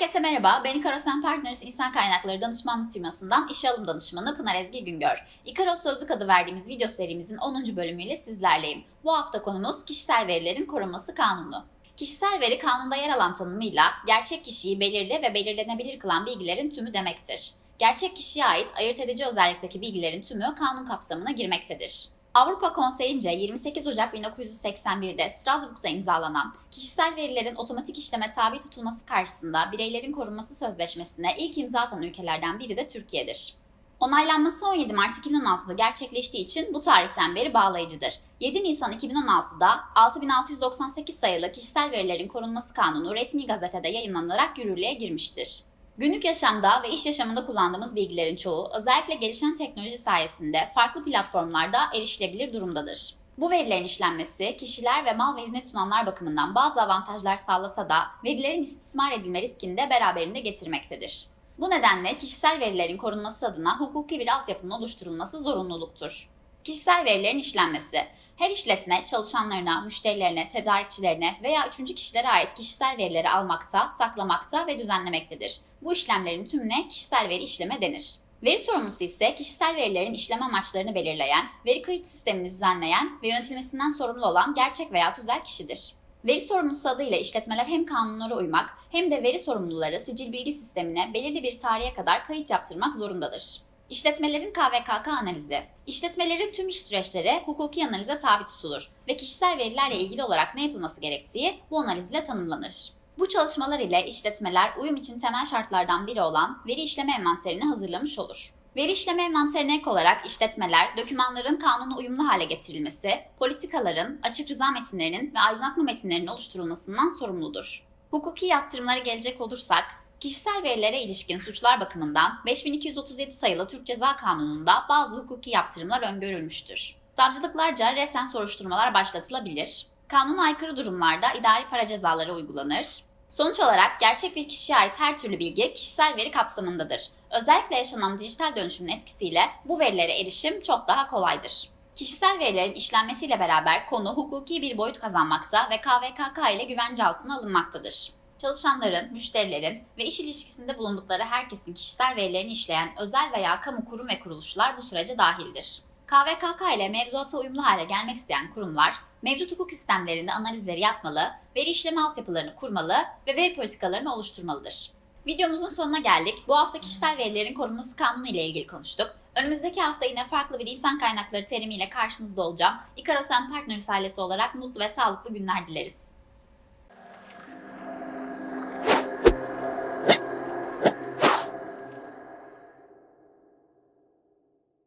Herkese merhaba, ben Ikarosen Partners İnsan Kaynakları Danışmanlık Firması'ndan işe alım danışmanı Pınar Ezgi Güngör. Ikaros Sözlük adı verdiğimiz video serimizin 10. bölümüyle sizlerleyim. Bu hafta konumuz kişisel verilerin korunması kanunu. Kişisel veri kanunda yer alan tanımıyla gerçek kişiyi belirli ve belirlenebilir kılan bilgilerin tümü demektir. Gerçek kişiye ait ayırt edici özellikteki bilgilerin tümü kanun kapsamına girmektedir. Avrupa Konseyi'nce 28 Ocak 1981'de Strasbourg'da imzalanan kişisel verilerin otomatik işleme tabi tutulması karşısında bireylerin korunması sözleşmesine ilk imza atan ülkelerden biri de Türkiye'dir. Onaylanması 17 Mart 2016'da gerçekleştiği için bu tarihten beri bağlayıcıdır. 7 Nisan 2016'da 6698 sayılı Kişisel Verilerin Korunması Kanunu resmi gazetede yayınlanarak yürürlüğe girmiştir. Günlük yaşamda ve iş yaşamında kullandığımız bilgilerin çoğu özellikle gelişen teknoloji sayesinde farklı platformlarda erişilebilir durumdadır. Bu verilerin işlenmesi kişiler ve mal ve hizmet sunanlar bakımından bazı avantajlar sağlasa da verilerin istismar edilme riskini de beraberinde getirmektedir. Bu nedenle kişisel verilerin korunması adına hukuki bir altyapının oluşturulması zorunluluktur. Kişisel verilerin işlenmesi. Her işletme çalışanlarına, müşterilerine, tedarikçilerine veya üçüncü kişilere ait kişisel verileri almakta, saklamakta ve düzenlemektedir. Bu işlemlerin tümüne kişisel veri işleme denir. Veri sorumlusu ise kişisel verilerin işleme amaçlarını belirleyen, veri kayıt sistemini düzenleyen ve yönetilmesinden sorumlu olan gerçek veya tüzel kişidir. Veri sorumlusu adıyla işletmeler hem kanunlara uymak hem de veri sorumluları sicil bilgi sistemine belirli bir tarihe kadar kayıt yaptırmak zorundadır. İşletmelerin KVKK analizi. İşletmelerin tüm iş süreçleri hukuki analize tabi tutulur ve kişisel verilerle ilgili olarak ne yapılması gerektiği bu analiz ile tanımlanır. Bu çalışmalar ile işletmeler uyum için temel şartlardan biri olan veri işleme envanterini hazırlamış olur. Veri işleme envanterine ek olarak işletmeler, dokümanların kanuna uyumlu hale getirilmesi, politikaların, açık rıza metinlerinin ve aydınlatma metinlerinin oluşturulmasından sorumludur. Hukuki yaptırımlara gelecek olursak, Kişisel verilere ilişkin suçlar bakımından 5237 sayılı Türk Ceza Kanunu'nda bazı hukuki yaptırımlar öngörülmüştür. Savcılıklarca resen soruşturmalar başlatılabilir. Kanuna aykırı durumlarda idari para cezaları uygulanır. Sonuç olarak gerçek bir kişiye ait her türlü bilgi kişisel veri kapsamındadır. Özellikle yaşanan dijital dönüşümün etkisiyle bu verilere erişim çok daha kolaydır. Kişisel verilerin işlenmesiyle beraber konu hukuki bir boyut kazanmakta ve KVKK ile güvence altına alınmaktadır çalışanların, müşterilerin ve iş ilişkisinde bulundukları herkesin kişisel verilerini işleyen özel veya kamu kurum ve kuruluşlar bu sürece dahildir. KVKK ile mevzuata uyumlu hale gelmek isteyen kurumlar, mevcut hukuk sistemlerinde analizleri yapmalı, veri işleme altyapılarını kurmalı ve veri politikalarını oluşturmalıdır. Videomuzun sonuna geldik. Bu hafta kişisel verilerin korunması kanunu ile ilgili konuştuk. Önümüzdeki hafta yine farklı bir insan kaynakları terimiyle karşınızda olacağım. Ikaros Partners ailesi olarak mutlu ve sağlıklı günler dileriz.